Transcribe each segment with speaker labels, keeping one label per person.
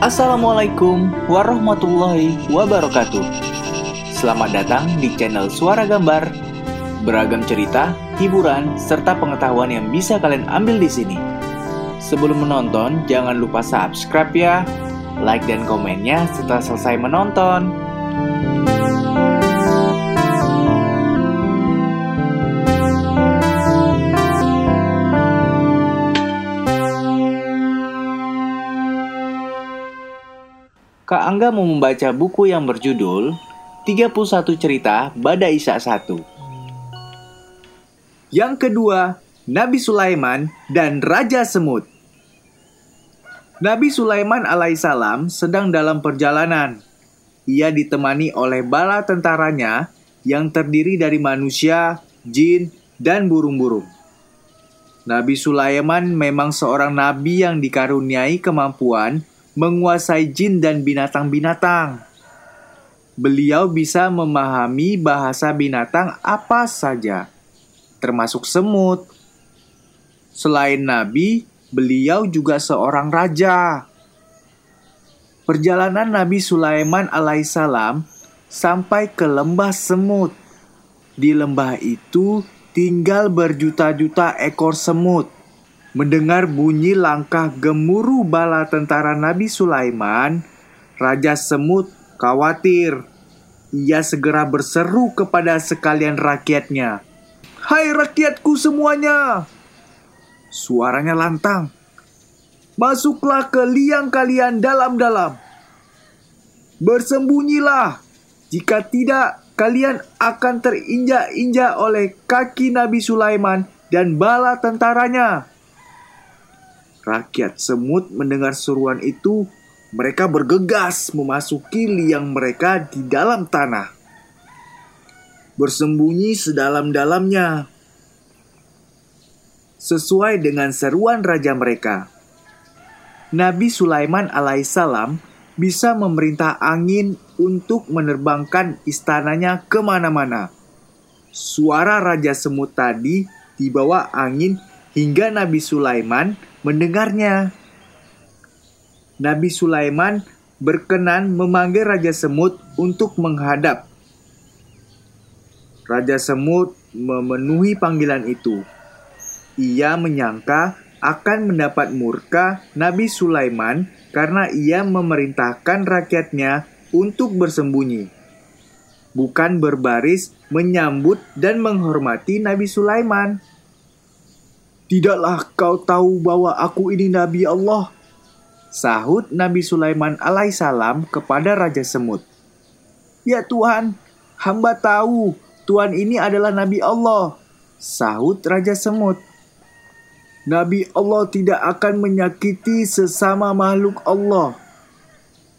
Speaker 1: Assalamualaikum warahmatullahi wabarakatuh. Selamat datang di channel Suara Gambar. Beragam cerita, hiburan, serta pengetahuan yang bisa kalian ambil di sini. Sebelum menonton, jangan lupa subscribe ya, like dan komennya setelah selesai menonton. Kak Angga mau membaca buku yang berjudul 31 Cerita Bada Isa 1. Yang kedua, Nabi Sulaiman dan Raja Semut. Nabi Sulaiman alaihissalam sedang dalam perjalanan. Ia ditemani oleh bala tentaranya yang terdiri dari manusia, jin, dan burung-burung. Nabi Sulaiman memang seorang nabi yang dikaruniai kemampuan menguasai jin dan binatang-binatang. Beliau bisa memahami bahasa binatang apa saja, termasuk semut. Selain nabi, beliau juga seorang raja. Perjalanan Nabi Sulaiman alaihissalam sampai ke lembah semut. Di lembah itu tinggal berjuta-juta ekor semut. Mendengar bunyi langkah gemuruh bala tentara Nabi Sulaiman, Raja Semut khawatir. Ia segera berseru kepada sekalian rakyatnya. Hai rakyatku semuanya! Suaranya lantang. Masuklah ke liang kalian dalam-dalam. Bersembunyilah. Jika tidak, kalian akan terinjak-injak oleh kaki Nabi Sulaiman dan bala tentaranya. Rakyat semut mendengar seruan itu, mereka bergegas memasuki liang mereka di dalam tanah. Bersembunyi sedalam-dalamnya. Sesuai dengan seruan raja mereka. Nabi Sulaiman alaihissalam bisa memerintah angin untuk menerbangkan istananya ke mana-mana. Suara Raja Semut tadi dibawa angin hingga Nabi Sulaiman mendengarnya. Nabi Sulaiman berkenan memanggil Raja Semut untuk menghadap. Raja Semut memenuhi panggilan itu. Ia menyangka akan mendapat murka Nabi Sulaiman karena ia memerintahkan rakyatnya untuk bersembunyi, bukan berbaris menyambut dan menghormati Nabi Sulaiman. Tidaklah kau tahu bahwa aku ini Nabi Allah? Sahut Nabi Sulaiman alaihissalam kepada Raja Semut. Ya Tuhan, hamba tahu Tuhan ini adalah Nabi Allah. Sahut Raja Semut. Nabi Allah tidak akan menyakiti sesama makhluk Allah.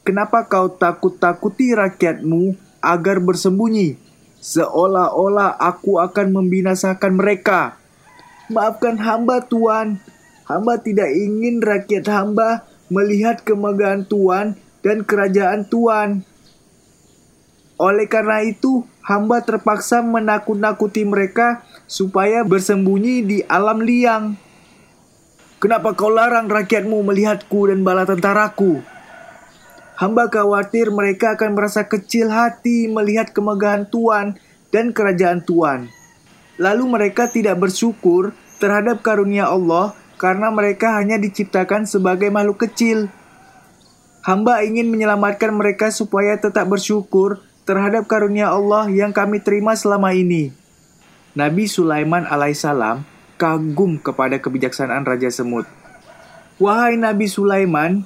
Speaker 1: Kenapa kau takut-takuti rakyatmu agar bersembunyi? Seolah-olah aku akan membinasakan mereka. Maafkan hamba Tuhan. Hamba tidak ingin rakyat hamba melihat kemegahan Tuhan dan kerajaan Tuhan. Oleh karena itu, hamba terpaksa menakut-nakuti mereka supaya bersembunyi di alam liang. Kenapa kau larang rakyatmu melihatku dan bala tentaraku? Hamba khawatir mereka akan merasa kecil hati melihat kemegahan Tuhan dan kerajaan Tuhan. Lalu mereka tidak bersyukur terhadap karunia Allah karena mereka hanya diciptakan sebagai makhluk kecil. Hamba ingin menyelamatkan mereka supaya tetap bersyukur terhadap karunia Allah yang kami terima selama ini. Nabi Sulaiman alaihissalam kagum kepada kebijaksanaan Raja Semut. Wahai Nabi Sulaiman,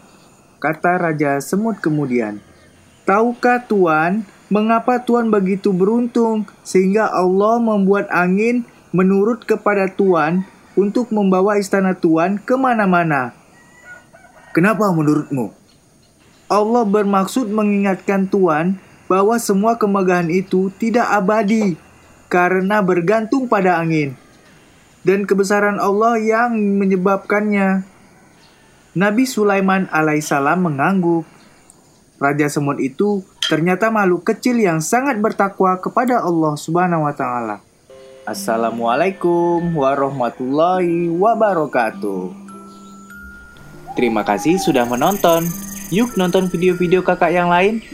Speaker 1: kata Raja Semut kemudian, Tahukah Tuan mengapa Tuan begitu beruntung sehingga Allah membuat angin menurut kepada Tuan untuk membawa istana Tuan ke mana-mana. Kenapa menurutmu? Allah bermaksud mengingatkan Tuan bahwa semua kemegahan itu tidak abadi karena bergantung pada angin dan kebesaran Allah yang menyebabkannya. Nabi Sulaiman alaihissalam mengangguk. Raja semut itu ternyata makhluk kecil yang sangat bertakwa kepada Allah Subhanahu wa taala. Assalamualaikum warahmatullahi wabarakatuh. Terima kasih sudah menonton. Yuk nonton video-video kakak yang lain.